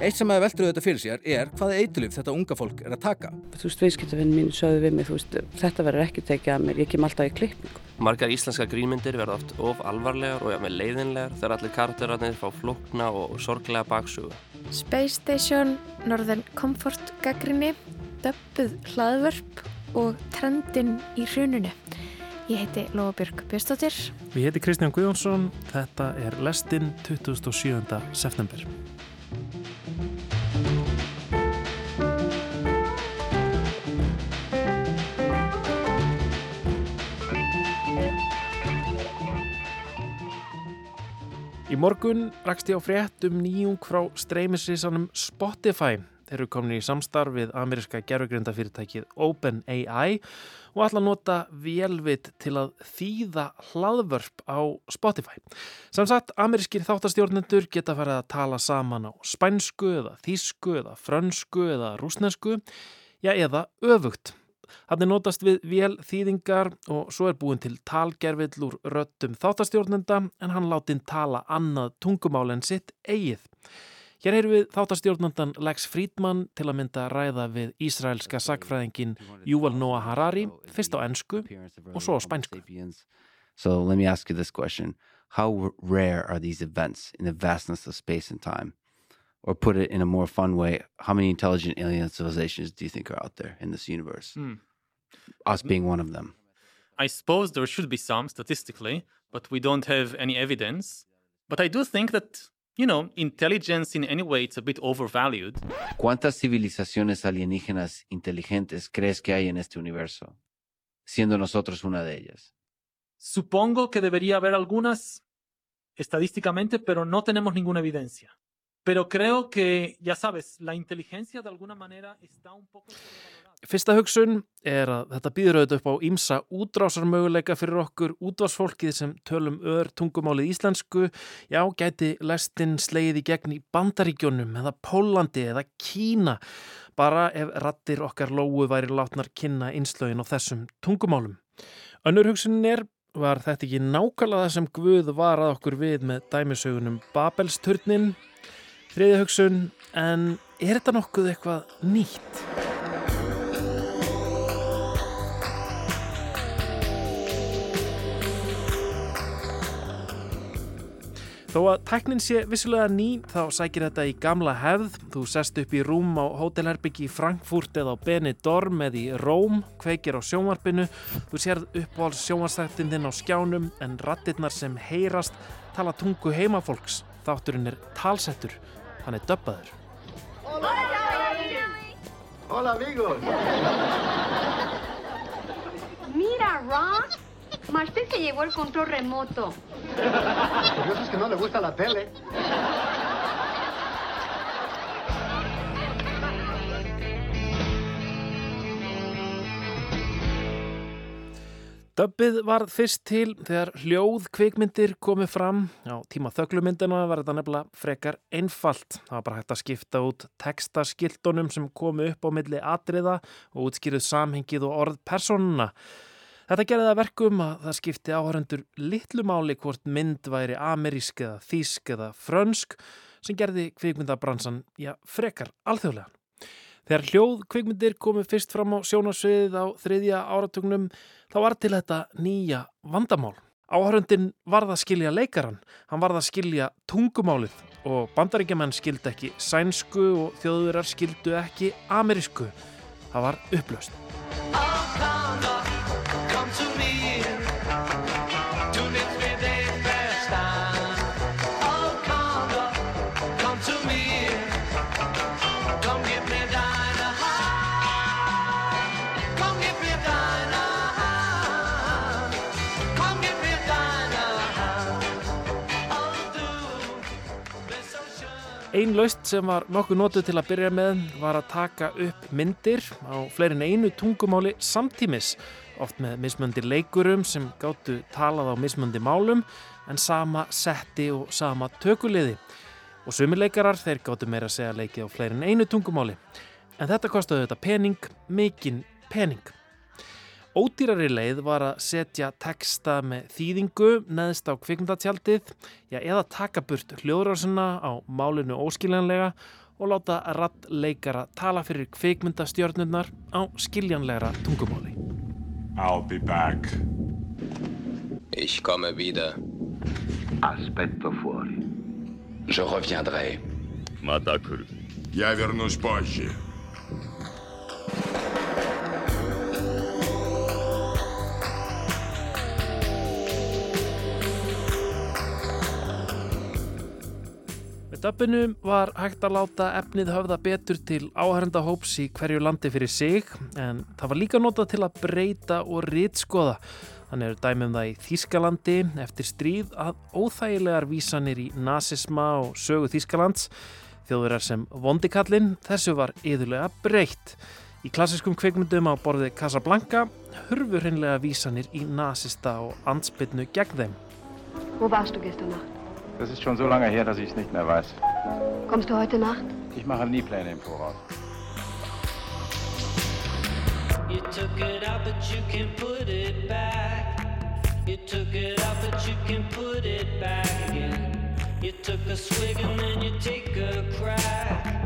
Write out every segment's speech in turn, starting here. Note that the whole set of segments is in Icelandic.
Eitt sem að veldur þetta fyrir sér er hvaða eiturlif þetta unga fólk er að taka. Þú veist, viðskiptafinn mín sögðu við mig, þú veist, þetta verður ekki tekið að mér, ég kem alltaf í klippingu. Margar íslenska grínmyndir verða oft of alvarlegar og með leiðinlegar þegar allir karakterarnir fá flokna og sorglega baksugu. Space Station, Northern Comfort gaggrinni, döppuð hlaðvörp og trendin í hrununu. Ég heiti Lóabjörg Björnstóttir. Við heiti Kristján Guðjónsson, þetta er lestinn 27. september. Í morgun rakst ég á frétt um nýjung frá streymisrisanum Spotify. Þeir eru komin í samstarf við ameríska gerfugrindafyrirtækið OpenAI og ætla að nota vélvit til að þýða hlaðvörp á Spotify. Samsagt, amerískir þáttastjórnendur geta farið að tala saman á spænsku eða þísku eða frönsku eða rúsnesku, já eða öfugt. Þannig notast við vél þýðingar og svo er búin til talgerfill úr röttum þáttastjórnenda en hann látin tala annað tungumál en sitt eigið. Hér heyru við þáttastjórnendan Lex Friedman til að mynda ræða við Ísraelska sagfræðingin Yuval Noah Harari, fyrst á ennsku og svo á spænsku. So let me ask you this question. How rare are these events in the vastness of space and time? Or put it in a more fun way, how many intelligent alien civilizations do you think are out there in this universe? Mm. Us being one of them. I suppose there should be some statistically, but we don't have any evidence. But I do think that, you know, intelligence in any way it's a bit overvalued. ¿Cuántas civilizaciones alienígenas inteligentes crees que hay en este universo? Siendo nosotros una de ellas. Supongo que debería haber algunas estadísticamente, pero no tenemos ninguna evidencia. Pero creo que, ya sabes, la inteligencia de alguna manera está un poco... Fyrsta hugsun er að þetta býður auðvitað upp á ímsa útrásarmöguleika fyrir okkur útvarsfólkið sem tölum ör tungumálið íslensku. Já, gæti lestinn sleið í gegn í Bandaríkjónum eða Pólandi eða Kína. Bara ef rattir okkar lóu væri látnar kynna einslögin á þessum tungumálum. Önnur hugsunin er, var þetta ekki nákvæmlega það sem Guð var að okkur við með dæmisögunum Babelsturnin? Þriði hugsun, en er þetta nokkuð eitthvað nýtt? Þó að tæknin sé vissulega ný þá sækir þetta í gamla hefð. Þú sest upp í rúm á hótelherbyggi í Frankfurt eða á Benidorm eða í Róm, kveikir á sjónvarpinu. Þú sérð uppáhalds sjónvarsþættin þinn á skjánum en rattirnar sem heyrast tala tungu heimafólks. Þátturinn er talsettur, hann er döbbaður. Hola, Hola amigos! Mira, Ron, Marcel se llevó el control remoto. Lo curioso es que no le gusta la tele. Döbbið varð fyrst til þegar hljóð kvikmyndir komið fram. Á tíma þöglumyndina var þetta nefnilega frekar einfalt. Það var bara hægt að skipta út textaskiltunum sem komu upp á milli atriða og útskýruð samhengið og orð personuna. Þetta gerði það verkum að það skipti áhörendur litlu máli hvort mynd væri amerísk eða þísk eða frönsk sem gerði kvikmyndabransan, já, frekar alþjóðlegan. Þegar hljóð kvikmyndir komu fyrst fram á sjónarsviðið á þriðja áratugnum þá var til þetta nýja vandamál. Áhörundin varð að skilja leikaran, hann varð að skilja tungumálið og bandaríkjaman skildi ekki sænsku og þjóðurar skildu ekki amerísku. Það var upplöst. Einn laust sem var nokkuð nótuð til að byrja með var að taka upp myndir á fleirin einu tungumáli samtímis, oft með mismöndi leikurum sem gáttu talað á mismöndi málum en sama setti og sama tökuliði. Og sumirleikarar þeir gáttu meira að segja leikið á fleirin einu tungumáli. En þetta kostiði þetta pening, mikinn pening. Ódýrari leið var að setja texta með þýðingu neðst á kvikmyndatjaldið já, eða taka burt hljóðrásina á málinu óskiljanlega og láta rattleikara tala fyrir kvikmyndastjörnurnar á skiljanlegra tungumáli. I'll be back. Ich komme wieder. Aspetto fuori. Je reviendrai. Маtakuru. Я вернусь позже. Með döppinu var hægt að láta efnið höfða betur til áhærendahóps í hverju landi fyrir sig en það var líka notað til að breyta og rítskoða. Þannig eru dæmum það í Þískalandi eftir stríð að óþægilegar vísanir í nazisma og sögu Þískalands þjóðverðar sem vondikallin þessu var yðurlega breytt. Í klassiskum kveikmyndum á borði Casablanca hurfur hinnlega vísanir í nazista og ansbytnu gegn þeim. Warst du gestern Nacht? Das ist schon so lange her, dass ich es nicht mehr weiß. Kommst du heute Nacht? Ich mache nie Pläne im Voraus. You took it out, but you can put it back. You took it out, but you can put it back again. You took a swig and then you take a crack.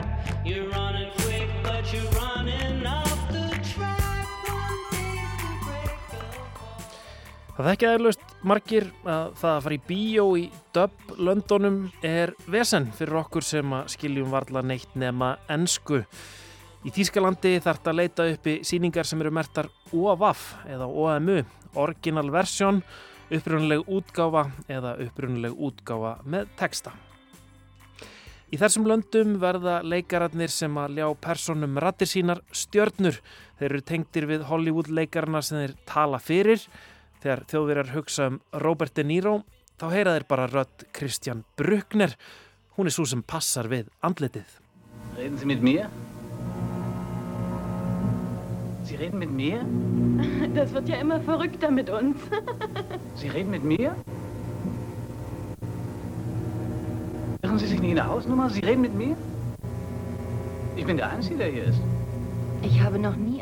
You're running quick, but you're running off the track. One day's to break a Það þekkja eðlust margir að það að fara í bíó í döbb löndunum er vesen fyrir okkur sem að skiljum varla neitt nema ensku. Í Þýskalandi þarf þetta að leita uppi síningar sem eru mertar OAVAF eða OMU, Original Version, upprunuleg útgáfa eða upprunuleg útgáfa með texta. Í þessum löndum verða leikararnir sem að ljá personum rattir sínar stjörnur. Þeir eru tengtir við Hollywood leikarna sem þeir tala fyrir. Þegar þjóðverjar hugsa um Robert De Niro, þá heyra þeir bara rödd Kristján Bruckner. Hún er svo sem passar við andletið. Reden Sie mit mir? Sie reden mit mir? Das wird ja immer verrückter mit uns. Sie reden mit mir? Irren Sie sich nicht in der Hausnummer? Sie reden mit mir? Ich bin der Einzige, der hier ist. Ich habe noch nie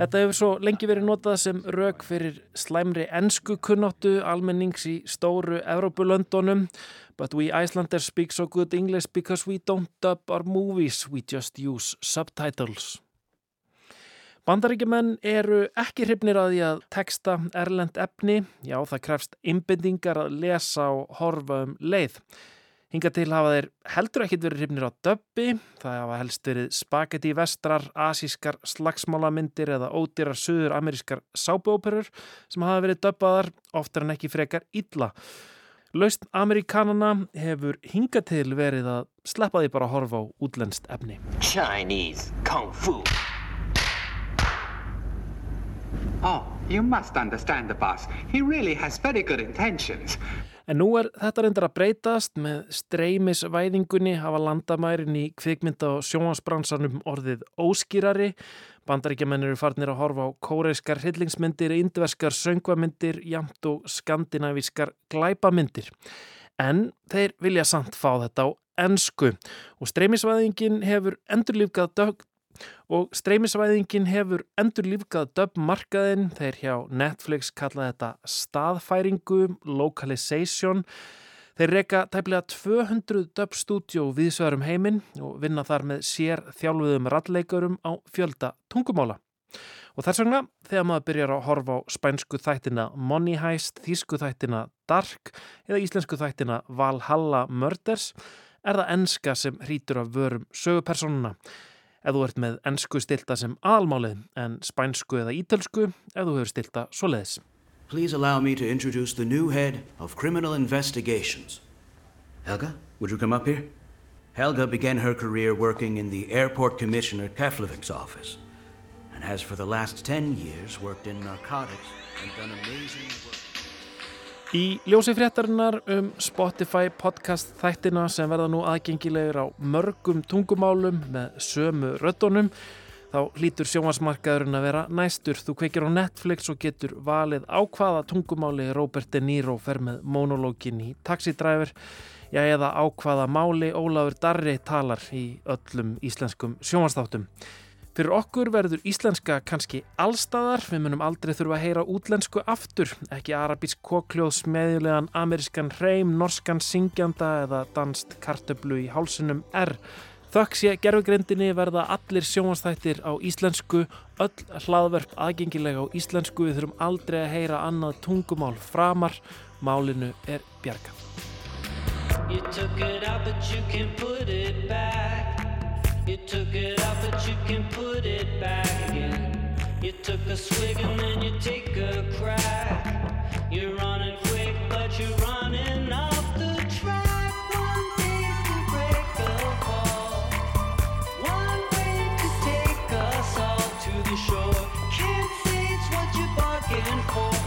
Þetta hefur svo lengi verið notað sem rauk fyrir slæmri ennsku kunnáttu almennings í stóru Evrópulöndunum But we Icelanders speak so good English because we don't dub our movies, we just use subtitles. Bandaríkjumenn eru ekki hrifnir að því að texta erlend efni, já það krefst innbendingar að lesa og horfa um leið. Hinga til hafa þeir heldur ekkit verið hrifnir á döbbi, það hafa helst verið spagetti vestrar, asískar slagsmálamyndir eða ódýrar söður amerískar sápuóperur sem hafa verið döbbaðar oftar en ekki frekar illa. Laust Amerikanana hefur hinga til verið að sleppa því bara að horfa á útlenskt efni. Chinese Kung Fu. Oh, you must understand the boss. He really has very good intentions. En nú er þetta reyndar að breytast með streymisvæðingunni hafa landamærin í kvikmynda og sjónvansbransanum orðið óskýrari. Bandaríkjaman eru farnir að horfa á kóreiskar hryllingsmyndir, indverskar söngvamyndir, jamt og skandinavískar glæpamyndir. En þeir vilja samt fá þetta á ennsku og streymisvæðingin hefur endurlífgað og streymisvæðingin hefur endur lífgað döbmarkaðin þeir hjá Netflix kalla þetta staðfæringu, localization. Þeir reyka tæplega 200 döbstúdjó viðsvegarum heiminn og vinna þar með sér þjálfuðum ralleikarum á fjölda tungumála. Og þess vegna þegar maður byrjar að horfa á spænsku þættina Money Heist, þýsku þættina Dark eða íslensku þættina Valhalla Murders er það enska sem hrítur af vörum sögupersonuna ef þú ert með ennsku stilta sem almálið en spænsku eða ítölsku ef þú hefur stilta svoleiðis. Please allow me to introduce the new head of criminal investigations. Helga, would you come up here? Helga began her career working in the Airport Commissioner Keflavik's office and has for the last 10 years worked in narcotics and done amazing work. Í ljósi fréttarinnar um Spotify podcast þættina sem verða nú aðgengilegir á mörgum tungumálum með sömu röddunum þá hlýtur sjónvarsmarkaðurinn að vera næstur. Þú kveikir á Netflix og getur valið á hvaða tungumáli Robert De Niro fer með monologin í Taxi Driver já eða á hvaða máli Ólafur Darri talar í öllum íslenskum sjónvarsþáttum. Fyrir okkur verður íslenska kannski allstaðar, við munum aldrei þurfa að heyra útlensku aftur, ekki arabísk kokljóð smeðjulegan amerískan hreim, norskan syngjanda eða danst kartöblu í hálsunum R. Þökk sé gerfugrindinni verða allir sjónvastættir á íslensku, öll hlaðverp aðgengilega á íslensku, við þurfum aldrei að heyra annað tungumál framar, málinu er bjargað. You took it out, but you can put it back. Again. You took a swig and then you take a crack. You're running quick, but you're running off the track. One taste to break the fall. One way to take us all to the shore. Can't say it's what you're bargaining for.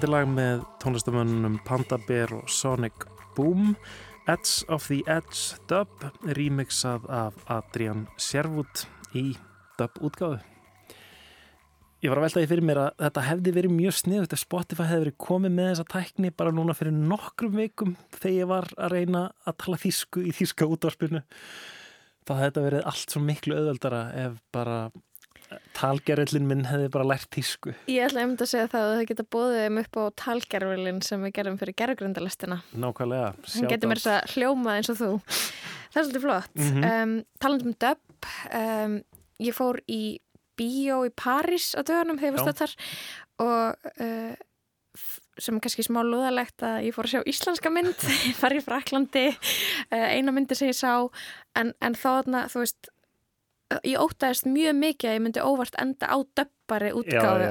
Þetta er lag með tónlistamönnum Panda Bear og Sonic Boom. Edge of the Edge dub remixað af Adrian Sherwood í dub útgáðu Ég var að velta því fyrir mér að þetta hefði verið mjög sniðut ef Spotify hefði verið komið með þessa tækni bara núna fyrir nokkrum vikum þegar ég var að reyna að tala þýsku í þýska útvarpinu. Þá hefði þetta verið allt svo miklu auðveldara ef bara talgerðlinn minn hefði bara lært þýsku Ég ætla einmitt að segja það að það geta bóðið þeim upp á talgerfilin sem við gerum fyrir gerðgrundalistina. Nákvæmlega, Hann getur mér þess að hljóma eins og þú. Það er svolítið flott. Mhm. um, talandum um dub, um, ég fór í bíó í París á dögunum þegar stödd þar og uh, sem er kannski smá lúðalegt að ég fór að sjá íslenska mynd, ég far í Fraklandi, uh, eina myndi sem ég sá, en, en þá þarna, þú veist, ég ótaðist mjög mikið að ég myndi óvart enda á döppari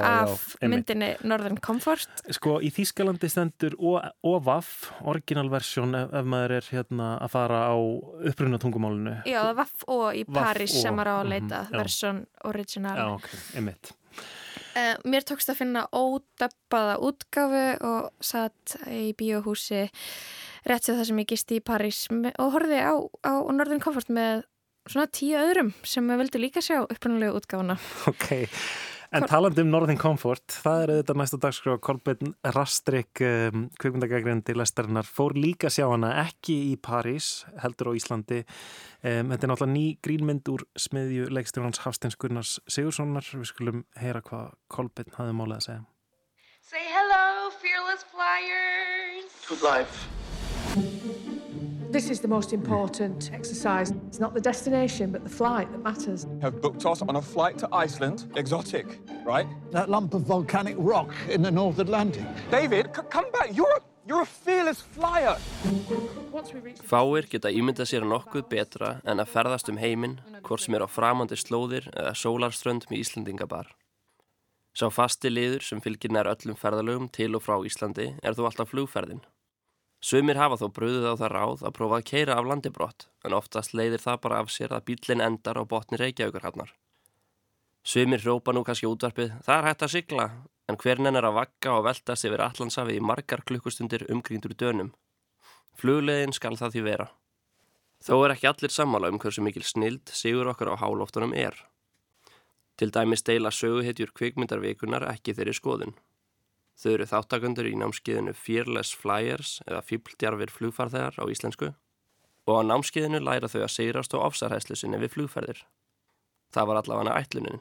já, af myndinni Northern Comfort. Sko í Þýskalandi stendur OVAF, originalversjón ef, ef maður er hérna að fara á uppruna tungumálinu Já, Vaff og í og, sem var á að mhm, leita já. versjón original. Já, ok, einmitt. Uh, mér tókst að finna ódöppaða útgáfu og satt í bíóhúsi rétt sér það sem ég gisti í París me- og horfði á, á Northern Comfort með svona tíu öðrum sem við vildum líka sjá upprunalegu útgáfuna. Ok, En talandi um Northern Comfort, það er auðvitað næsta dagskrá Kolbeinn Rastrik um, kvikmyndagagrendi lestarinnar fór líka sjá hana ekki í París heldur á Íslandi um, Þetta er náttúrulega ný grínmynd úr smiðju leikstjórnans Hafsteins Gunnars Sigurssonar við skulum heyra hvað Kolbeinn hafði málið að segja Say hello, fearless flyers. Good life. This is the most important exercise. It's not the destination, but the flight that matters. Have booked us on a flight to Iceland. Exotic, right? That lump of volcanic rock in the North Atlantic. David, come back. You're a, you're a fearless flyer. Fáir geta ímyndað sér nokkuð betra en að ferðast um heiminn, hvort sem er á framandi slóðir eða sólarströnd með Íslandingabar. Sá fasti liður sem fylgir nær öllum ferðalögum til og frá Íslandi er þó alltaf flugferðin. Sumir hafa þó bröðuð á það ráð að prófa að keira af landibrott, en oftast leiðir það bara af sér að bílinn endar á botni Reykjavíkurhafnar. Sumir hrópa nú kannski útvarpið, það er hægt að sigla, en hvern enn er að vakka og veltast yfir allansafið í margar klukkustundir umkringdur dönum. Flugleiðin skal það því vera. Þó er ekki allir sammála um hversu mikil snild sigur okkar á hálóftunum er. Til dæmis deila söguhetjur kvikmyndarvikunar ekki þeirri skoðun. Þau eru þáttakundur í námskeiðinu Fearless Flyers eða Fíbldjarfir flugfarþegar á íslensku og á námskeiðinu læra þau að sigrast á ofsarhæslu sinni við flugferðir. Það var allavega ætlunin.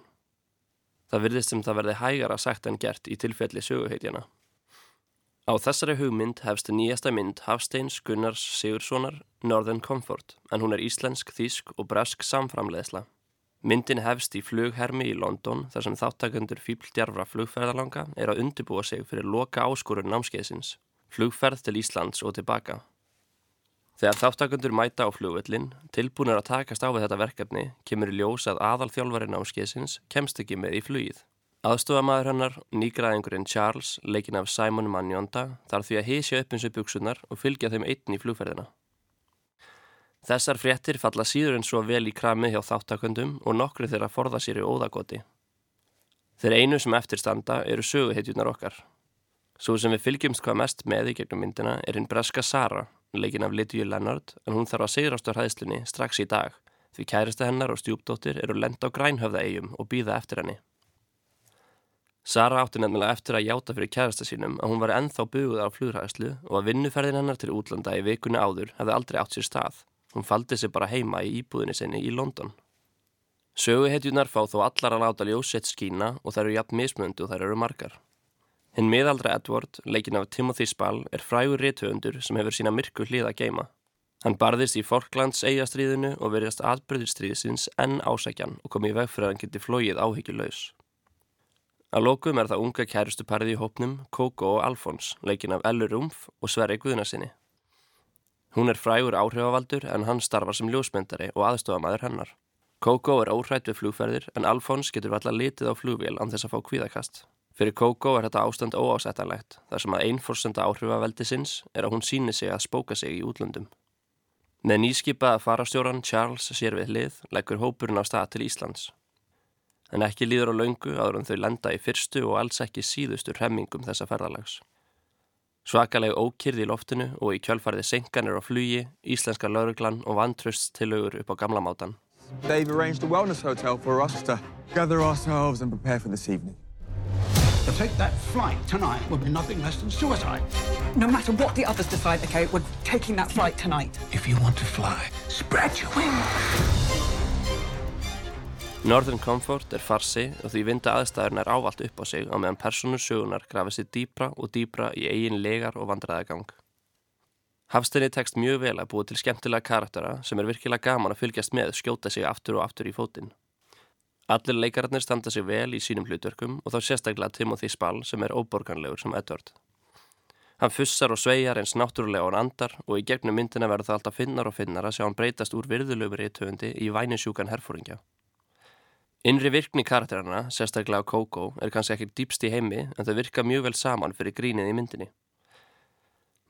Það virðist sem það verði hægara sagt en gert í tilfelli söguhetjana. Á þessari hugmynd hefst nýjasta mynd Hafsteins Gunnars Sigurssonar Northern Comfort en hún er íslensk, þýsk og bresk samframleðsla. Myndin hefst í flughermi í London þar sem þáttakendur fíbldjarfra flugferðalanga er að undibúa sig fyrir loka áskorun námskeiðsins, flugferð til Íslands og tilbaka. Þegar þáttakendur mæta á flugvöllin, tilbúinir að takast á við þetta verkefni, kemur í ljós að aðal þjálfari námskeiðsins kemst ekki með í flugið. Aðstofamaður hennar, nýgraðingurinn Charles, leikin af Simon Manjonda, þarf því að hísja upp eins og buksunar og fylgja þeim einn í flugferðina. Þessar fréttir falla síður en svo vel í krami hjá þáttaköndum og nokkru þeirra forða sér í óðagoti. Þeir einu sem eftirstanda eru söguhetjunar okkar. Svo sem við fylgjumst hvað mest með í gegnum myndina er hinn breska Sara, leikin af Lydia Leonard, en hún þarf að sigrast á hræðslunni strax í dag, því kærasta hennar og stjúpdóttir eru lend á grænhöfða eigum og býða eftir henni. Sara átti nefnilega eftir að játa fyrir kærasta sínum að hún var ennþá buguð á flugræðslu og að vinnuferðin hennar til útlanda í vikunni áður hefði aldrei átt sér stað. Hún faldi sig bara heima í íbúðinni sinni í London. Söguhetjunar fá þó allar að láta ljósett skína og þær eru jafn mismundu og þær eru margar. Hinn miðaldra Edward, leikin af Timothy Spall, er frægur réttöfundur sem hefur sína myrku hlið að geima. Hann barðist í Falklands eigastriðinu og verðast atbyrðistriðsins enn ásækjan og kom í veg fyrir að hann geti flóið áhyggjulegs. Að lókum er það unga kærustu parið í hópnum, Coco og Alfons, leikin af Ellur Umf og Sverri Guðnarsinni. Hún er frægur áhrifavaldur en hann starfar sem ljósmyndari og aðstofamæður hennar. Coco er óhrætt við flugferðir en Alfons getur valla litið á flugvél án þess að fá kvíðakast. Fyrir Coco er þetta ástand óásættanlegt þar sem að einforsenda áhrifaveldi sinns er að hún síni sig að spóka sig í útlöndum. Með nýskipaða farastjóran Charles sér við hlið leggur hópurinn á stað til Íslands. En ekki líður á laungu áður en þau lenda í fyrstu og alls ekki síðustu hremmingum þessa ferðalags. Svakaleg ókyrði í loftinu og í kjölfarði senkanir á flugi, íslenska lauruglan og vantrösts tilaugur upp á gamla mátan. They've arranged a wellness hotel for us to gather ourselves and prepare for this evening. To take that flight tonight would be nothing less than suicide. No matter what the others decide, okay, we're taking that flight tonight. If you want to fly, spread your wings. Northern Comfort er farsi og því vinda aðstæðurinn er ávalt upp á sig á meðan persónur sögunar grafi sér dýpra og dýpra í eigin legar og vandræðagang. Hafstinni tekst mjög vel að búa til skemmtilega karaktera sem er virkilega gaman að fylgjast með skjóta sig aftur og aftur í fótinn. Allir leikararnir standa sig vel í sínum hlutverkum og þá sérstaklega Timothy Spall sem er óborganlegur sem Edward. Hann fussar og sveigjar eins náttúrulega og hann andar og í gegnum myndina verður það alltaf finnar og finnar að sjá hann breytast úr virðulöfur í töfundi í væninsjúkan herfóringja. Innri virkni karakterana, sérstaklega Coco, er kannski ekki dýpst í heimi en þau virka mjög vel saman fyrir grínið í myndinni.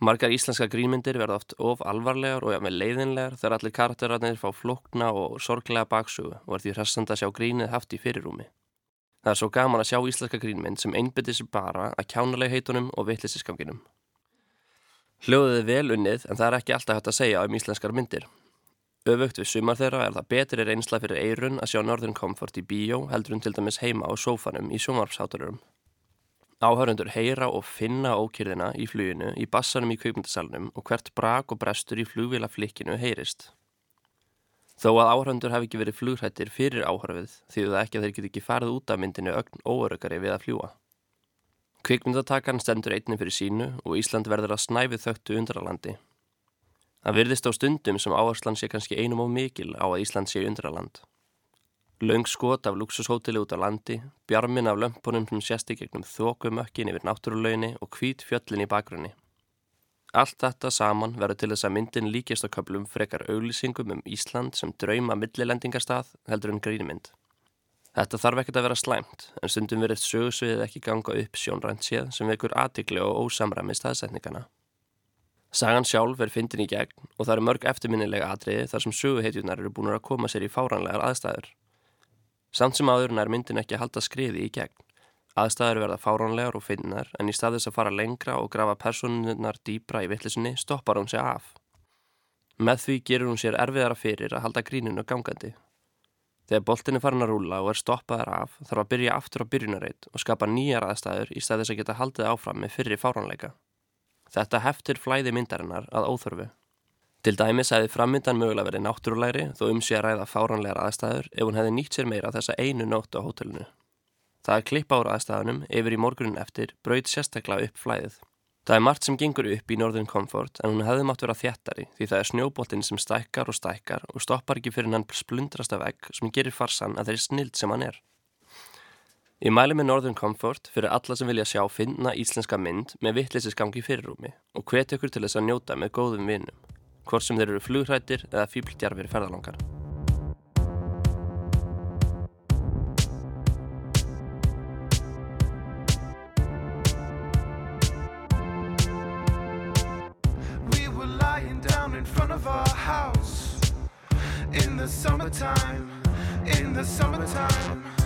Margar íslenska grínmyndir verða oft of alvarlegar og með leiðinlegar þegar allir karakterarnir fá flókna og sorglega baksugu og er því hressand að sjá grínið haft í fyrirrúmi. Það er svo gaman að sjá íslenska grínmynd sem einbyttir sér bara að kjánuleg heitunum og vitlisisganginum. Hljóðið er vel unnið en það er ekki alltaf hægt að segja um íslenskar myndir. Öfugt við sumar þeirra er það betri reynsla fyrir eirun að sjá Northern Comfort í bíó heldur en til dæmis heima á sófanum í sjónvarpshátururum. Áhörundur heyra og finna ókýrðina í fluginu, í bassanum í kveikmyndasalunum og hvert brak og brestur í flugvila heyrist. Þó að áhörundur hafi ekki verið flugrættir fyrir áhörfið því það ekki að þeir get ekki farið út af myndinu ögn óörugari við að fljúa. Kvikmyndatakan stendur einnig fyrir sínu og Ísland verður að snæfið þögtu undralandi. Það virðist á stundum sem áherslan sé kannski einum og mikil á að Ísland sé undraland. Laung skot af luxushóteli út á landi, bjarmin af lömpunum sem sést í gegnum þokumökkin yfir náttúruleginni og hvít fjöllin í bakgrunni. Allt þetta saman verður til þess að myndin líkist á köplum frekar auglýsingum um Ísland sem drauma millilendingarstað heldur en grínmynd. Þetta þarf ekkert að vera slæmt, en stundum verið sögursviðið ekki ganga upp sjónrænt séð sem vekur aðtikli og ósamræmi staðsetningana. Sagan sjálf er fyndin í gegn og það eru mörg eftirminnilega atriði þar sem söguheitjunar eru búin að koma sér í fáranlegar aðstæður. Samt sem áðurinn er myndin ekki að halda skriði í gegn. Aðstæður verða fáranlegar og finnar en í staðis að fara lengra og grafa personunnar dýbra í vittlisunni stoppar hún sig af. Með því gerur hún sér erfiðara fyrir að halda grínunu gangandi. Þegar boltin er farin að rúla og er stoppaðar af þarf að byrja aftur á byrjunarreit og skapa nýjar aðstæður í staðis að geta haldið áfram með fyrri fáránleika. Þetta heftir flæði myndarinnar að óþörfu. Til dæmis hefði frammyndan mögulega verið náttúrulegri þó um sé að ræða fáránlegar aðstæður ef hún hefði nýtt sér meira þessa einu nótt á hótelinu. Það að klippa ára aðstæðunum yfir í morgunin eftir braut sérstaklega upp flæðið. Það er margt sem gengur upp í Northern Comfort en hún hefði mátt vera þjættari því það er snjóboltinn sem stækkar og stækkar og stoppar ekki fyrir hann splundrast af egg sem gerir farsan að þeir er snild sem hann er. Ég mæli með Northern Comfort fyrir alla sem vilja sjá finna íslenska mynd með vittleysisgangi fyrirrúmi og hveti okkur til þess að njóta með góðum vinum, hvort sem þeir eru flugrættir eða fýbltjarfir ferðalangar. of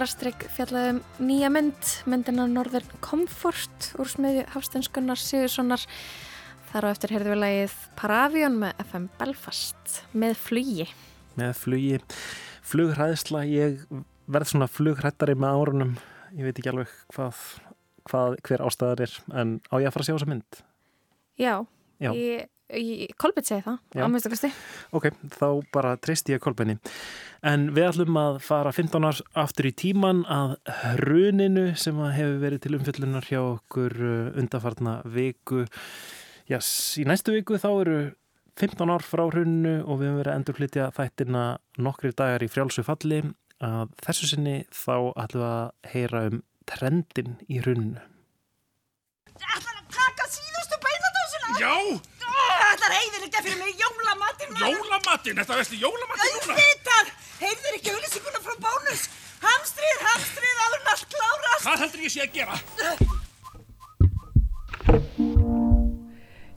Rastrygg fjallaði um nýja mynd, myndina Northern Comfort úr smiðju Hafstenskunnar Sigurssonar. Þar á eftir heyrðum við lagið Paravion með FM Belfast með flugi. Með flugi, flughræðsla, ég verð svona flughrættari með árunum, ég veit ekki alveg hvað, hvað hver ástæðar er, en á ég að fara að sjá þessa mynd? Já, Já. Ég, Kolbett segi það, Já. á minnstakosti. Ok, þá bara treysti ég kolbenni. En við ætlum að fara 15 árs aftur í tíman að hruninu sem að hefur verið til umfyllunar hjá okkur uh, undarfarna viku. Já, í næstu viku þá eru 15 ár frá hruninu og við höfum verið að endurflytja þættina nokkri dagar í frjálsu falli. Að þessu sinni þá ætlum við að heyra um trendin í hruninu. Taka síðustu beinadósina Já! Það er heiðilegja fyrir mig jólamatinn Jólamatinn, þetta veist jólamatinn núna? Auðvitað, heyrðir ekki auðlýsinguna frá bónus? Hamstrið, hamstrið, áður allt klárast. Hvað heldur ég sé að gera?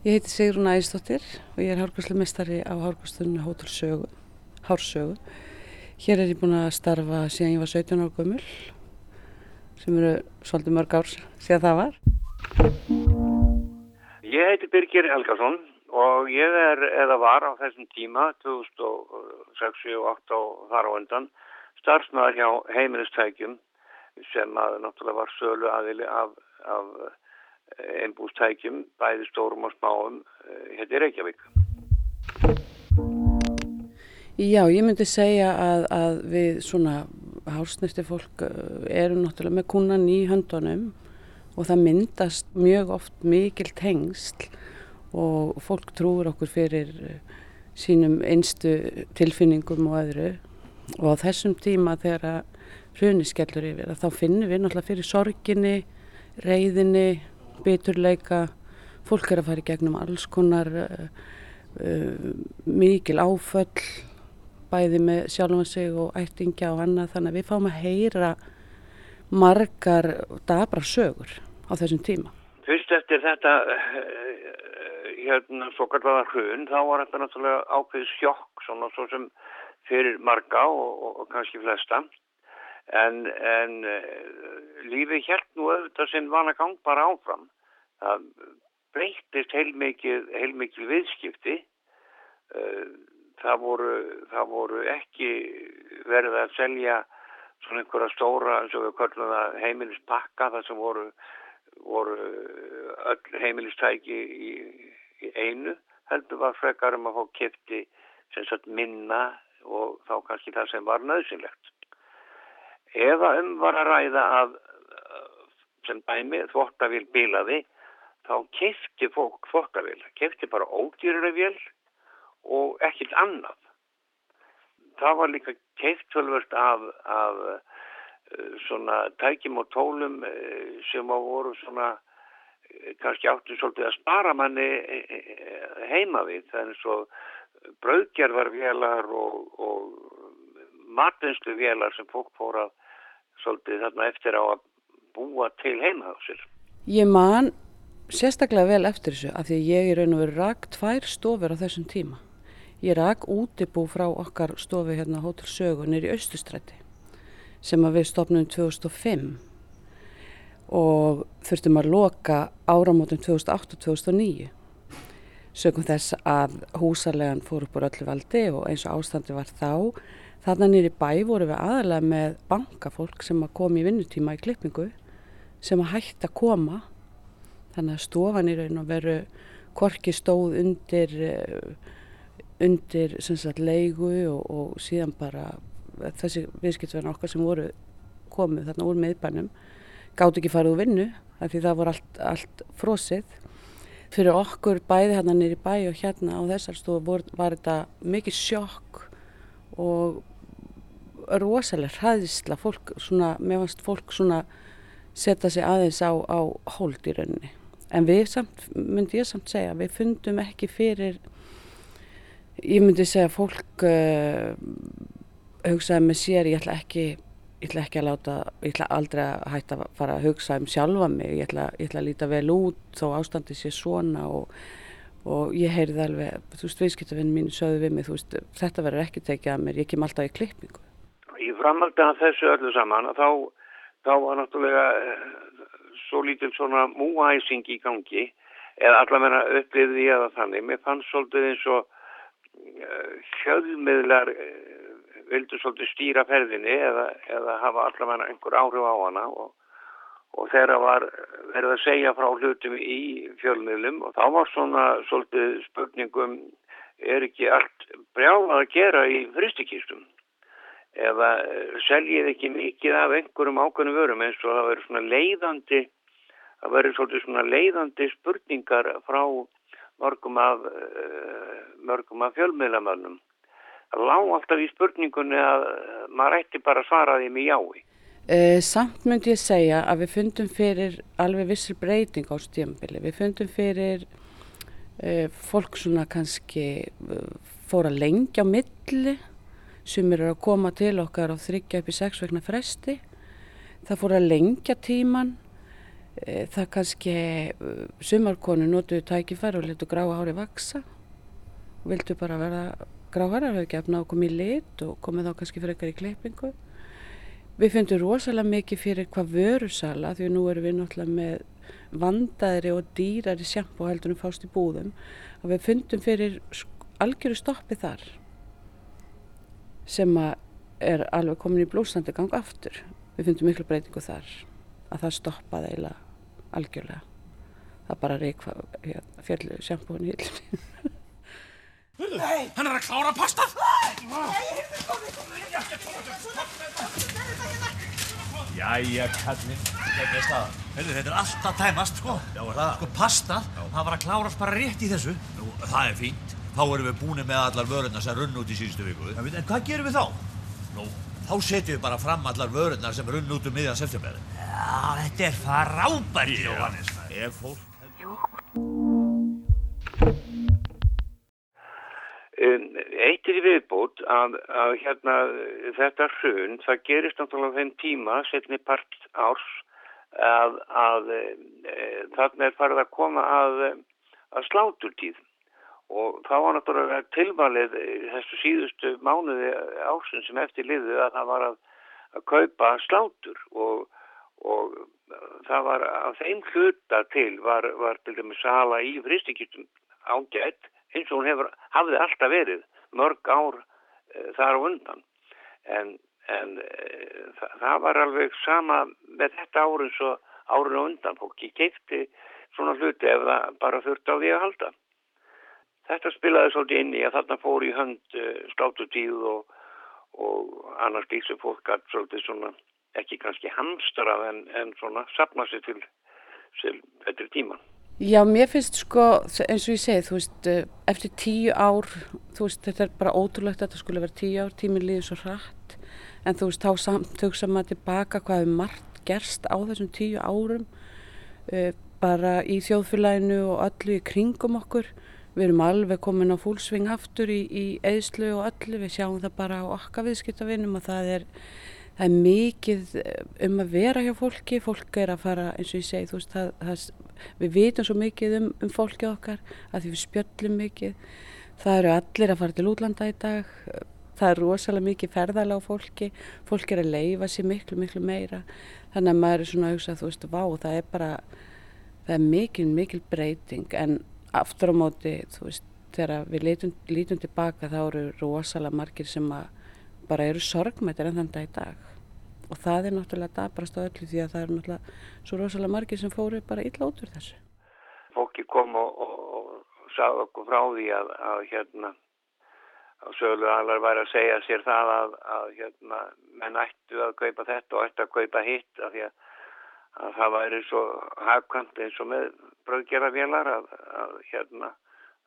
Ég heiti Sigrun Ægisdóttir og ég er hárgræslemestari á hárgræstunni Hótel Sögu, Hársögu. Hér er ég búin að starfa síðan ég var 17 ára gömul, sem eru svolítið mörg ár síðan það var. Ég heiti Birgir Helgason og ég er eða var á þessum tíma 2006 og 2008 og þar á undan starfsmæður hjá heimilistækjum sem að náttúrulega var sölu aðili af, af einbústækjum, bæði stórum og smáum, hérna í Reykjavík. Já, ég myndi segja að, að við svona hársnæsti fólk uh, erum náttúrulega með kúnan í höndunum og það myndast mjög oft mikil tengsl og fólk trúur okkur fyrir uh, sínum einstu tilfinningum og öðru. Og á þessum tíma þegar að hruni skellur yfir að þá finnum við náttúrulega fyrir sorginni, reyðinni, biturleika, fólk er að fara í gegnum alls konar uh, uh, mikil áföll, bæði með sjálfan sig og ættingja og annað. Þannig að við fáum að heyra margar dabra sögur á þessum tíma. Fyrst eftir þetta eh, hérna svo kallar hrun þá var þetta náttúrulega ákveðið sjokk svona svo sem fyrir marga og, og, og kannski flesta. En, en uh, lífið hjælt nú auðvitað sinn vana gang bara áfram. Það breytist heilmikið, heilmikið viðskipti. Uh, það voru, það voru ekki verið að selja svona einhverja stóra eins og við kallum það heimilispakka þar sem voru, voru öll heimilistæki í, í einu heldur var frekar um að fá kipti sem sagt minna og þá kannski það sem var nöðsynlegt. Eða um var að ræða að sem dæmi þvóttavíl bílaði þá kefti fólk þvóttavíl, kefti bara ódýrarvél og ekkert annað. Það var líka keiftölvöld af, af uh, svona tækjum og tólum uh, sem á voru svona kannski áttu svolítið að spara manni heima við. Það er eins og brauðgerðarvélar og, og matinsluvélar sem fólk fór að svolítið þarna eftir á að búa til heima á sér. Ég man sérstaklega vel eftir þessu af því að ég er raun og verið rak tvær stofur á þessum tíma. Ég rak útibú frá okkar stofi hérna Hótel Sögu nýri í Östustræti sem að við stopnum 2005 og þurftum að loka áramótum 2008-2009 sögum þess að húsarlegan fór upp úr öllu valdi og eins og ástandi var þá þarna nýri bæ voru við aðalega með bankafólk sem að komi í vinnutíma í klippingu sem að hægt að koma. Þannig að stofan í raun og veru korki stóð undir undir sagt, leigu og, og síðan bara þessi viðskiptverðin okkar sem voru komið þarna úr meðbænum gátt ekki farið úr vinnu af því það voru allt, allt frosið. Fyrir okkur bæði hérna nýri bæ og hérna á þessar stofu var þetta mikið sjokk og rosalega hræðisla fólk svona, mér fannst fólk svona setja sig aðeins á, á hold í rauninni. En við samt, myndi ég samt segja við fundum ekki fyrir ég myndi segja fólk uh, hugsaði með sér ég ætla ekki ég ætla ekki að láta, ég ætla aldrei að hætta að fara að hugsa um sjálfa mig ég ætla, ég ætla að líta vel út þó ástandi sé svona og, og ég heyrði alveg, þú veist, viðskiptavinn mín sögðu við mig, þú veist, þetta verður ekki tekið að mér, ég kem alltaf í klippingu Í framhaldi af þessu öllu saman þá, þá var náttúrulega svo lítil svona múæsing í gangi eða allavega upplifði ég það þannig. Mér fannst svolítið eins og fjöðmiðlar vildu svolítið stýra ferðinni eða, eða hafa allavega einhver áhrif á hana og, og þeirra var verið að segja frá hlutum í fjölmiðlum og þá var svona svolítið spurningum er ekki allt brjálað að gera í fristikistum eða seljið ekki mikið af einhverjum ákveðnum vörum eins og það verður svona leiðandi það verður svolítið svona leiðandi spurningar frá mörgum af mörgum af fjölmiðlamönnum lág alltaf í spurningunni að maður ætti bara að svara því með jái. Uh, samt myndi ég segja að við fundum fyrir alveg vissir breyting á stjæmbili. Við fundum fyrir uh, fólk svona kannski uh, fóra lengi á milli sem eru að koma til okkar á þryggja upp í sex vegna fresti. Það fóra lengja tíman. Það kannski sumarkonu notuðu tækifæri og letu gráa hári vaksa. Vildu bara verða gráharar hafa ekki efna á að koma í lit og komið þá kannski fyrir eitthvað í klippingu. Við fundum rosalega mikið fyrir hvað vörusala því nú erum við náttúrulega með vandaðri og dýrari sjampo heldur en fást í búðum og við fundum fyrir algjöru stoppi þar sem er alveg komin í blúsandi gang aftur. Við fundum miklu breytingu þar að það stoppaði eiginlega algjörlega. Það bara reik fjallu sjampóin í Nei! Hann er að klára pastað! Jæja, kallinn, þetta er staðan. Heyrðu, þetta er alltaf tæmast, sko. Já, er það? Sko, pastað, það var að klárast bara rétt í þessu. Nú, það er fínt. Þá erum við búin með allar vörurnar sem runn út í síðustu viku. En, en hvað gerum við þá? Nú, þá setjum við bara fram allar vörurnar sem runn út um miðjan september. Já, þetta er frábært, Jóhannes. Ef fólk... Eitt er í viðbútt að, að hérna, þetta hrun, það gerist náttúrulega þeim tíma, setni part árs, að, að e, þarna er farið að koma að, að sláturtíð. Og þá var náttúrulega tilvalið þessu síðustu mánuði ársinn sem eftir liðu að það var að kaupa slátur. Og, og það var að þeim hluta til var, var til dæmis sala í fristikistum ágætt eins og hún hefur, hafði alltaf verið mörg ár e, þar á undan. En, en e, það, það var alveg sama með þetta árun svo árun á undan. Fólki keipti svona hluti ef það bara þurfti á því að halda. Þetta spilaði svolítið inn í að þarna fór í hönd e, slátutíð og, og annars líkt sem fólk gætt svolítið svona ekki kannski hamstrað en, en svona sapna sér til, til betri tíman Já, mér finnst sko, eins og ég segi, þú veist, eftir tíu ár, þú veist, þetta er bara ótrúlegt að þetta skulle vera tíu ár, tíminn líður svo hratt, en þú veist, þá samt hugsa maður tilbaka hvað hefur margt gerst á þessum tíu árum, uh, bara í þjóðfélaginu og öllu í kringum okkur. Við erum alveg komin á fúlsving aftur í, í eðslu og öllu, við sjáum það bara á okkar viðskiptavinnum og það er, það er mikið um að vera hjá fólki, fólk er að fara, eins og ég segi, þú veist, það, það við vitum svo mikið um, um fólkið okkar að því við spjöllum mikið. Það eru allir að fara til útlanda í dag. Það er rosalega mikið ferðala á fólki. Fólk er að leifa sér miklu miklu meira. Þannig að maður er svona að hugsa þú veist, vá, það er bara það er mikil, mikil breyting. En aftur á móti, þú veist þegar við lítum, lítum tilbaka þá eru rosalega margir sem bara eru sorgmættir en þann dag í dag og það er náttúrulega dabrast á öllu því að það er náttúrulega svo rosalega margir sem fóru bara illa út úr þessu. Fólki kom og, og, og sagði okkur frá því að, að hérna að söglu allar væri að segja sér það að, að hérna menn ættu að kaupa þetta og ættu að kaupa hitt af því að, að það væri svo hafkvæmt eins og með bröðgerðarvélar að, hérna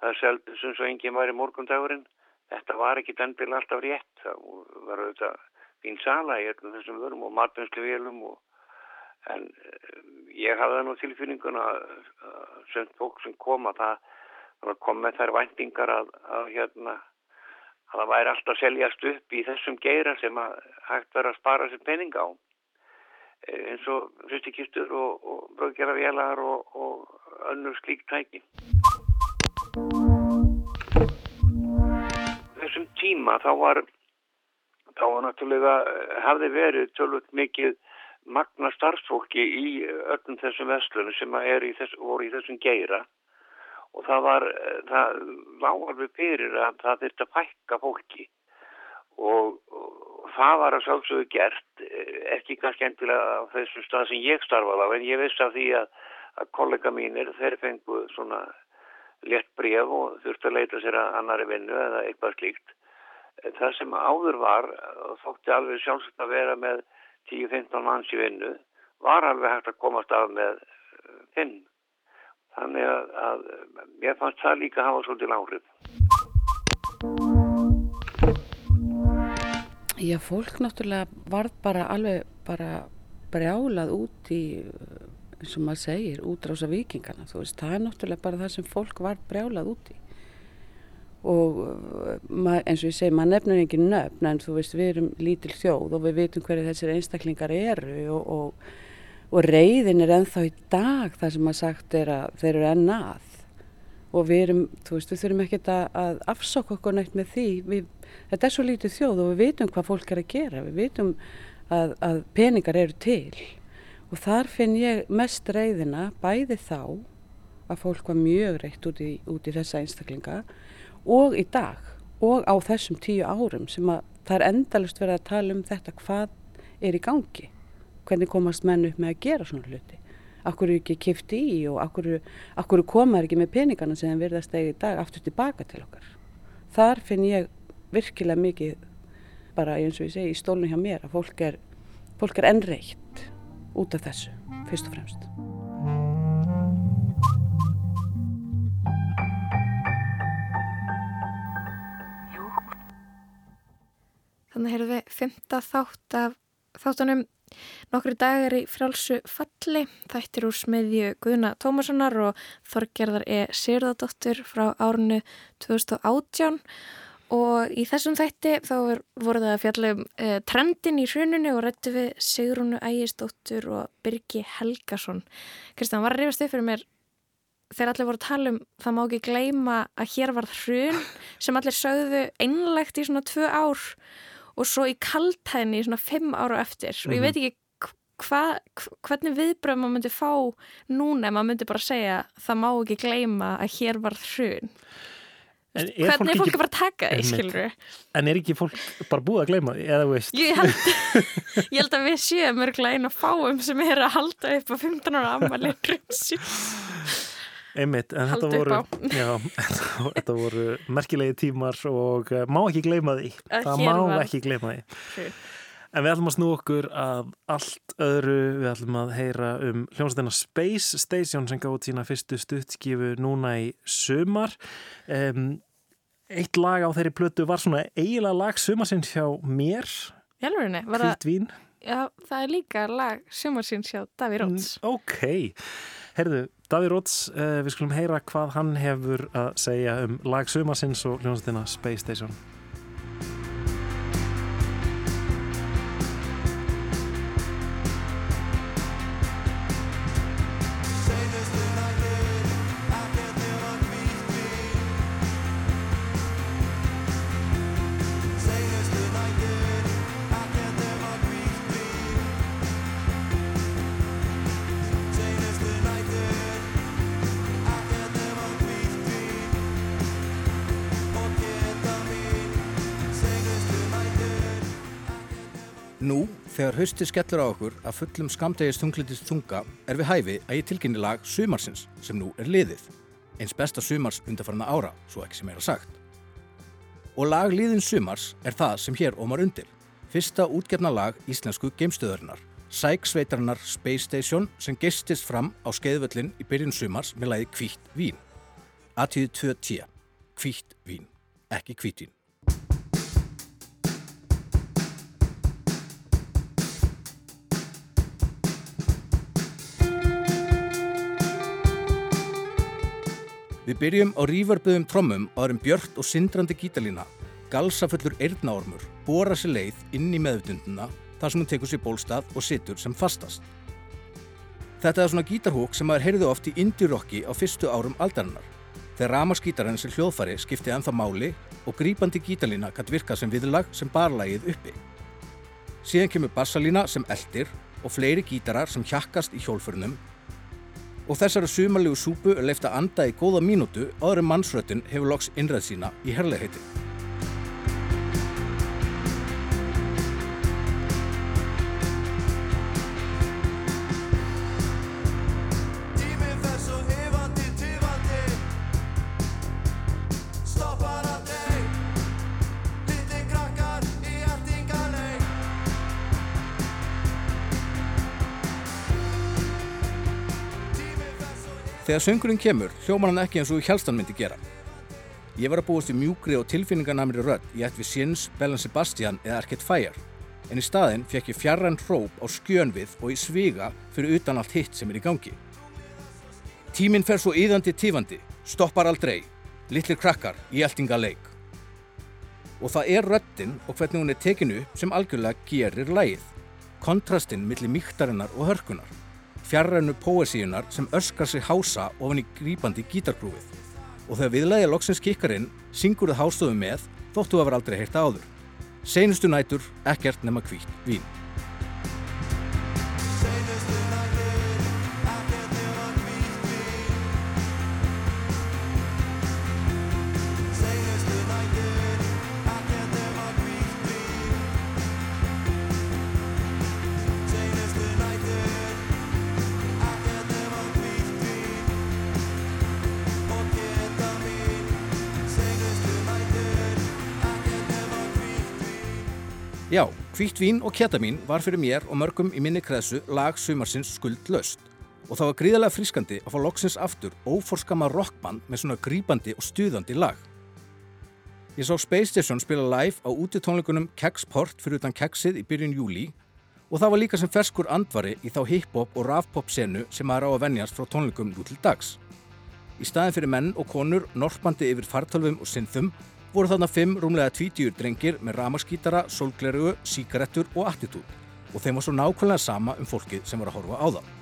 það seldi sem svo enginn væri morgundagurinn. Þetta var ekki den bíl alltaf rétt. Það var auðvitað fín sala í öllum þessum vörum og matvinnslu vélum og en ég hafði nú tilfinninguna sem fólk sem kom að það kom með þær væntingar að, að hérna að það væri alltaf seljast upp í þessum geira sem að hægt verið að spara sér pening á eins og hristikistur og, og bröðgerðarvélar og, og önnur slík tæki. Þessum tíma þá var þá náttúrulega hafði verið tölvöld mikið magna starfsfólki í öllum þessum vestlunum sem í þess, voru í þessum geira og það var, eh, það lág alveg fyrir að það þurfti að fækka fólki og, og það var að sjálfsögðu gert, eh, ekki kannski endilega á þessum stað sem ég starfaði á, en ég veist af því að, að kollega mínir, þeir fengu svona létt bref og þurfti að leita sér að annari vinnu eða eitthvað slíkt. Það sem áður var, þótti alveg sjálfsagt að vera með 10-15 manns í vinnu, var alveg hægt að komast af með 5. Þannig að, að mér fannst það líka að hafa svolítið lágrið. Já, fólk náttúrulega varð bara alveg bara brjálað út í, eins og maður segir, útrása vikingana. Þú veist, það er náttúrulega bara það sem fólk var brjálað út í. Og mað, eins og ég segi, maður nefnir ekki nöfn, en þú veist, við erum lítil þjóð og við vitum hverju þessir einstaklingar eru og, og, og reyðin er ennþá í dag það sem maður sagt er að þeir eru enn að. Og við erum, þú veist, við þurfum ekkert að, afsokka okkur nægt með því. Við, þetta er svo lítið þjóð og við vitum hvað fólk er að gera. Við vitum að, að peningar eru til. Og þar finn ég mest reyðina bæði þá að fólk var mjög reytt út í, út í þessa einstaklinga og í dag og á þessum tíu árum sem að það er endalust verið að tala um þetta hvað er í gangi. Hvernig komast menn upp með að gera svona hluti. Akkur eru ekki kifti í og akkur, komaður ekki með peningana sem verðast eða í dag aftur tilbaka til okkar. Þar finn ég virkilega mikið bara eins og ég segi í stólnu hjá mér að fólk er, fólk er ennreitt út af þessu, fyrst og fremst. Þannig heyrðum við fymta þátt af þáttunum nokkru dagar í frjálsu falli. Þættir úr smiðju Guðna Tómassonar og Þorgerðar E. Sýrðardóttur frá árinu 2018 og í þessum þætti þá voru það að fjalla um e, trendin í hruninu og rættu við Sigrúnu Ægisdóttur og Birgi Helgason. Kristján, var að rifast upp fyrir mér þegar allir voru að tala um það má ekki gleyma að hér var hrun sem allir sögðu einlegt í svona tvö ár og svo í kaltæðinni svona fimm ára eftir og ég veit ekki hva, hvernig viðbröð maður myndi fá núna ef maður myndi bara segja það má ekki gleyma að hér var hrun hvernig er fólk ekki, að fara að taka því, skilur við? En er ekki fólk bara búið að gleyma því, eða veist? Ég held, ég held að við séum örglega einu fáum sem er að halda upp á 15 ára ammali hrunsjú. Einmitt, en þetta voru, já, þetta voru merkilegi tímar og uh, má ekki gleyma því. Að Það má var ekki gleyma því. hrun. En við ætlum að snú okkur að allt öðru, við ætlum að heyra um hljómsveitina Space Station sem gáði sína fyrstu stuttskifu núna í sumar. Um, eitt lag á þeirri plötu var svona eiginlega lag sumarsins hjá mér, Hjálfurinni, var Hvít vín. Já, það er líka lag sumarsins hjá Daví Róts. Mm, ok, herðu, Daví Róts, uh, við skulum heyra hvað hann hefur að segja um lag sumarsins og hljómsveitina Space Station. Þegar haustið skellur á okkur að fullum skamdegis þunglitist þunga er við hæfi að ég tilkynni lag Sumarsins sem nú er liðið. Eins besta sumars undarfarna ára, svo ekki sem er að sagt. Og lag liðin Sumars er það sem hér ómar undir. Fyrsta útgefna lag íslensku geimstöðurinnar. Sæk sveitarinnar Space Station sem gestist fram á skeiðvöllin í byrjun sumars með lagi Kvítt vín. Atíðu 2.10. Kvítt vín, ekki kvítvín. Við byrjum á rífarböðum trommum og erum björt og sindrandi gítalína. Galsafullur eirnaormur bóra sér leið inn í meðutunduna þar sem hún tekur sér bólstað og situr sem fastast. Þetta er svona gítarhúk sem maður heyrði oft í indie-rocki á fyrstu árum aldarinnar. Þegar ramaskítarinn sem hljóðfari skipti ennþá máli og grípandi gítalína kann virka sem viðlag sem barlægið uppi. Síðan kemur bassalína sem eldir og fleiri gítarar sem hjakkast í hjólfurnum Og þessari sumarlegu súpu er leift að anda í góða mínútu áður en mannsröttin hefur loks innræð sína í herlegheitin. Þegar söngurinn kemur, hljómar hann ekki eins og Hjalstan myndi gera. Ég var að búast við mjúkri og tilfinningarnamri rödd í ætt við Sins, Bellan Sebastian eða Arcade Fire. En í staðinn fekk ég fjarræn hróp á skjönvið og í sviga fyrir utan allt hitt sem er í gangi. Tíminn fer svo yðandi tífandi, stoppar aldrei, litlir krakkar í eltingaleik. Og það er röddinn og hvernig hún er tekinu sem algjörlega gerir lægið. Kontrastinn millir mýktarinnar og hörkunar. Fjarrænu póesíunar sem öskar sig hása ofan í grípandi gítargrúfið. Og þegar viðlæði loksins kikkar inn, syngur það hástöðum með þóttu að vera aldrei heyrta áður. Seinustu nætur, ekkert nema hvítt vín. Já, hvítt vín og ketamín var fyrir mér og mörgum í minni kreðsu lag sumarsins skuldlaust. Og það var gríðarlega frískandi að fá loksins aftur óforskama rockband með svona grípandi og stuðandi lag. Ég sá Space Station spila live á útitónleikunum Keksport fyrir utan Keksið í byrjun júli og það var líka sem ferskur andvari í þá hip-hop og raf-pop senu sem maður á að venjast frá tónleikum nú til dags. Í staðin fyrir menn og konur, norpandi yfir fartölvum og synþum voru þarna fimm rúmlega tvítjur drengir með ramaskítara, sólglerugu, síkarettur og attitút og þeim var svo nákvæmlega sama um fólkið sem var að horfa á það.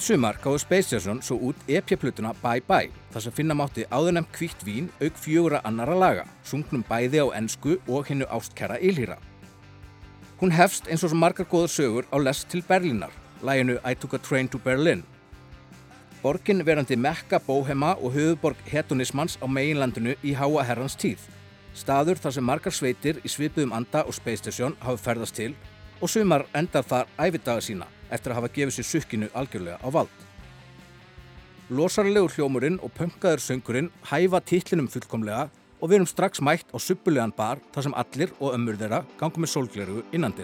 Mitt sumar gáði Space Station svo út EP-plutuna Bye Bye þar sem finna mátti áðurnemt kvítt vín auk fjögura annara laga, sungnum bæði á ensku og hinnu ástkæra Ylhýra. Hún hefst eins og svo margar góður sögur á lest til Berlínar, læginu I Took a Train to Berlin. Borgin verandi mekka bóhema og höfuborg hedonismans á meginlandinu í háa herrans tíð. Staður þar sem margar sveitir í svipuðum anda og Space Station hafa ferðast til og sumar endar þar æfidaga sína eftir að hafa gefið sér sukkinu algjörlega á vald. Losarlegur hljómurinn og pönkaður söngurinn hæfa titlinum fullkomlega og við erum strax mætt á suppulegan bar þar sem allir og ömmur þeirra gangum með sólgleru innan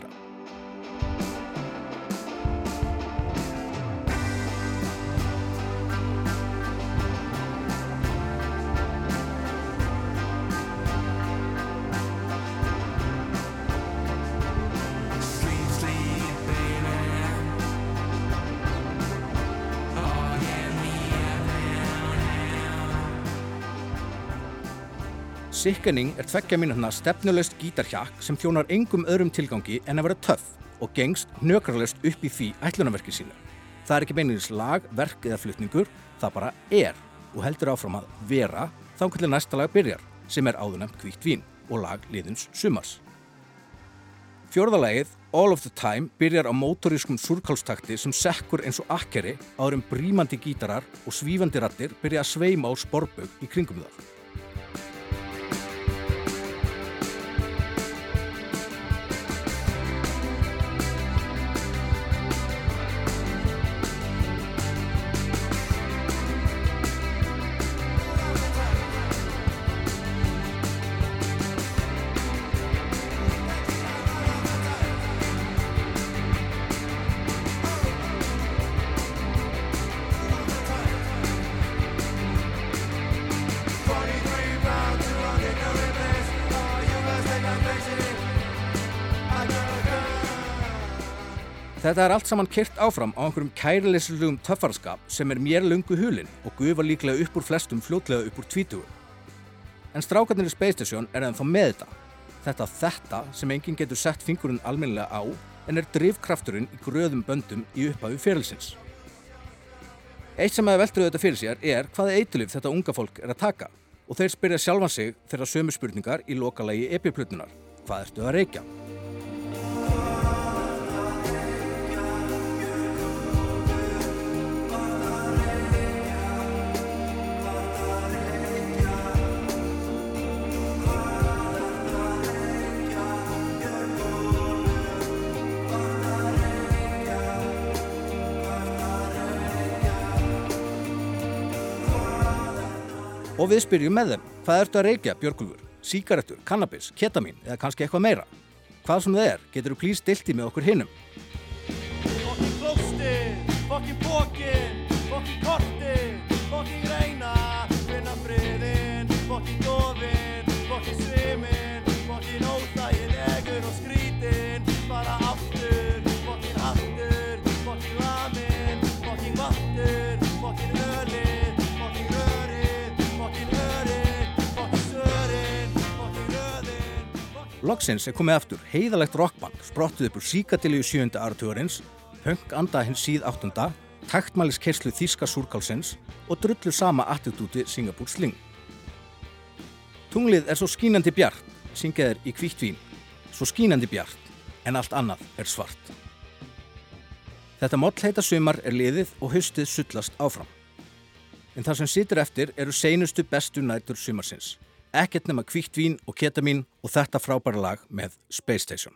Sickening er tveggja mínutna stefnulegst gítarhjakk sem þjónar engum öðrum tilgangi en að vera töff og gengst hnökralust upp í því ætlunarverki sínu. Það er ekki beinilins lag, verk eða flutningur, það bara er og heldur áfram að vera þá hvernig næsta lag byrjar sem er áðunemt hvítt vín og lag liðins sumars. Fjórðalagið, All of the Time, byrjar á mótorískum surkálstakti sem sekkur eins og akkeri áður en brímandi gítarar og svífandi rattir byrja að sveima á sporbögg í kringum það. Þetta er allt saman kyrt áfram á einhverjum kærileyslulegum töffarskap sem er mér lungu hulinn og gufa líklega upp úr flestum fljótlega upp úr tvítugu. En strákarnir í Space Station er ennþá með þetta. Þetta þetta sem enginn getur sett fingurinn almennilega á en er drivkrafturinn í gröðum böndum í upphafi fyrirlsins. Eitt sem að veldur þetta fyrir sér er hvaða eitulif þetta unga fólk er að taka og þeir spyrja sjálfan sig þeirra sömu spurningar í lokalagi epiplutnunar. Hvað ertu að reykja? Og við spyrjum með þeim, hvað ertu að reykja, Björgulfur? Síkaretur, kannabis, ketamin eða kannski eitthvað meira? Hvað sem það er, getur þú plís stilti með okkur hinnum. Loksins er komið aftur heiðalegt rockband sprottuð upp úr síkatilíu sjönda áratugurins, punk anda hins síð áttunda, taktmælis kerslu þíska súrkálsins og drullu sama attitúti Singapúr Sling. Tunglið er svo skínandi bjart, syngjaðir í hvítt vín, svo skínandi bjart, en allt annað er svart. Þetta mollheita sumar er liðið og haustið sullast áfram. En það sem situr eftir eru seinustu bestu nætur sumarsins. Ekkert nema hvítt vín og ketamin og þetta frábæra lag með Space Station.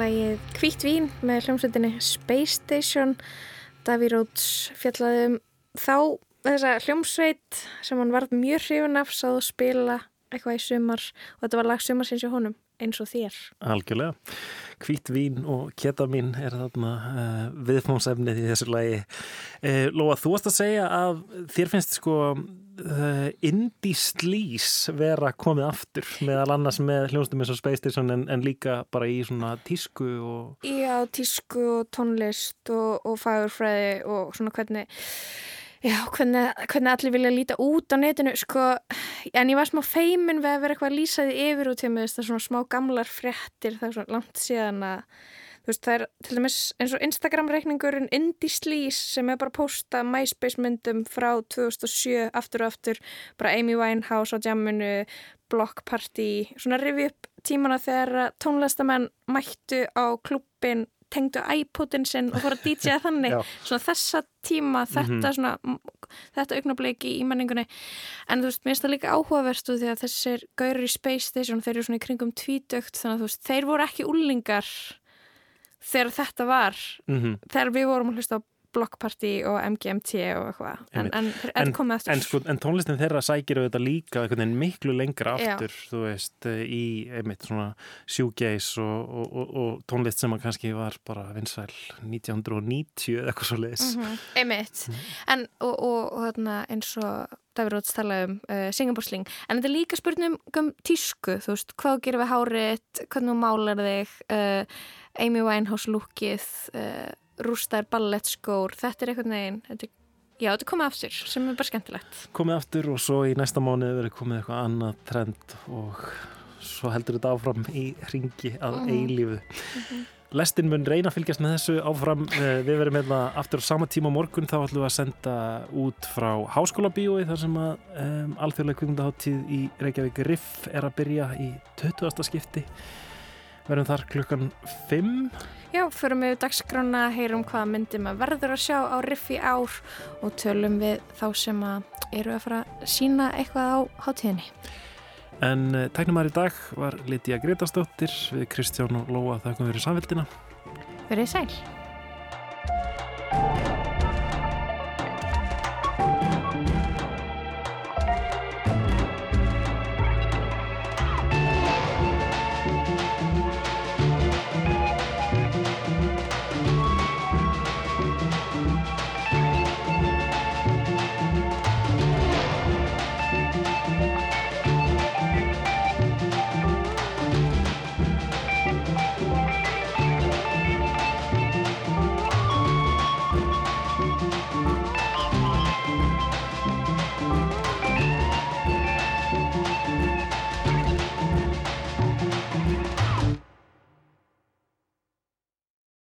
Lagið Hvít vín með hljómsveitinni Space Station Davy Rhodes fjallaði um þá þessa hljómsveit sem hann varð mjög hrifun af sáðu spila eitthvað í sumar og þetta var lag sumarsins hjá honum eins og þér. Algjörlega. Hvít vín og ketamin er þarna uh, viðfónsefnið í þessu lagi. Uh, Lóa, þú varst að segja að þér finnst sko uh, indie sleaze vera komið aftur meðal annars með hljónstum eins og Space Station en, en líka bara í svona tísku og... Já, tísku og tónlist og, og fagurfræði og svona hvernig Já, hvernig, hvernig allir vilja líta út á netinu, sko, en ég var smá feimin við að vera eitthvað lýsaði yfir út hjá mig, það er svona smá gamlar fréttir, það er svona langt síðan að, veist, það er til dæmis eins og Instagram-reikningurinn Indie sem er bara að posta MySpace myndum frá 2007 aftur og aftur, bara Amy Winehouse á jamminu, Block Party, svona rifi upp tímana þegar tónlistamenn mættu á klubbin tengdu iPodin sinn og fór að DJa þannig. Svona þessa tíma, þetta Mhm. svona þetta augnableiki í menningunni. En þú veist, mér finnst það líka áhugaverstu því að þessir gaurur í Space Station þeir eru svona í kringum tvítökt þannig að þú veist, þeir voru ekki úlingar þegar þetta var Mhm. þegar við vorum að hlusta á Block Party og MGMT og eitthvað. En, Einmitt. en eftir en, sko, en tónlistin þeirra sækir auðvitað líka miklu lengra Já. aftur þú veist, í einmitt svona shoegaze og, og, og, og tónlist sem að kannski var bara vinsæl 1990 eða eitthvað svo leiðis Mhm, Einmitt, en og, og, og þarna, eins og Davíð Róts talaði um uh, Singaporsling, en þetta er líka spurningum um tísku, þú veist, hvað gerir við hárið hvernig málar þig uh, Amy Winehouse lookið uh, rústar ballettskór þetta er einhvern veginn þetta já, þetta er komið aftur, sem er bara skemmtilegt komið aftur og svo í næsta mánuð verið komið eitthvað annað trend og svo heldur þetta áfram í ringi að Mhm. eilífu Lestin mun reyna að fylgjast með þessu áfram Eh, við verum hérna aftur á sama tíma morgun þá ætlum við að senda út frá háskóla bíói þar sem að um, alþjóðlega kvikmyndaháttíð í Reykjavík Riff er að byrja í 20. skipti verðum þar klukkan 5 Já, förum við dagskrána, heyrum hvaða myndum að verður að sjá á Riffi ár og tölum við þá sem að eru að fara að sína eitthvað á hátíðinni. En eh, tæknumar í dag var Lítiða Gretastóttir við Kristján og Lóa þakkum fyrir samveldina. Verðið sæl.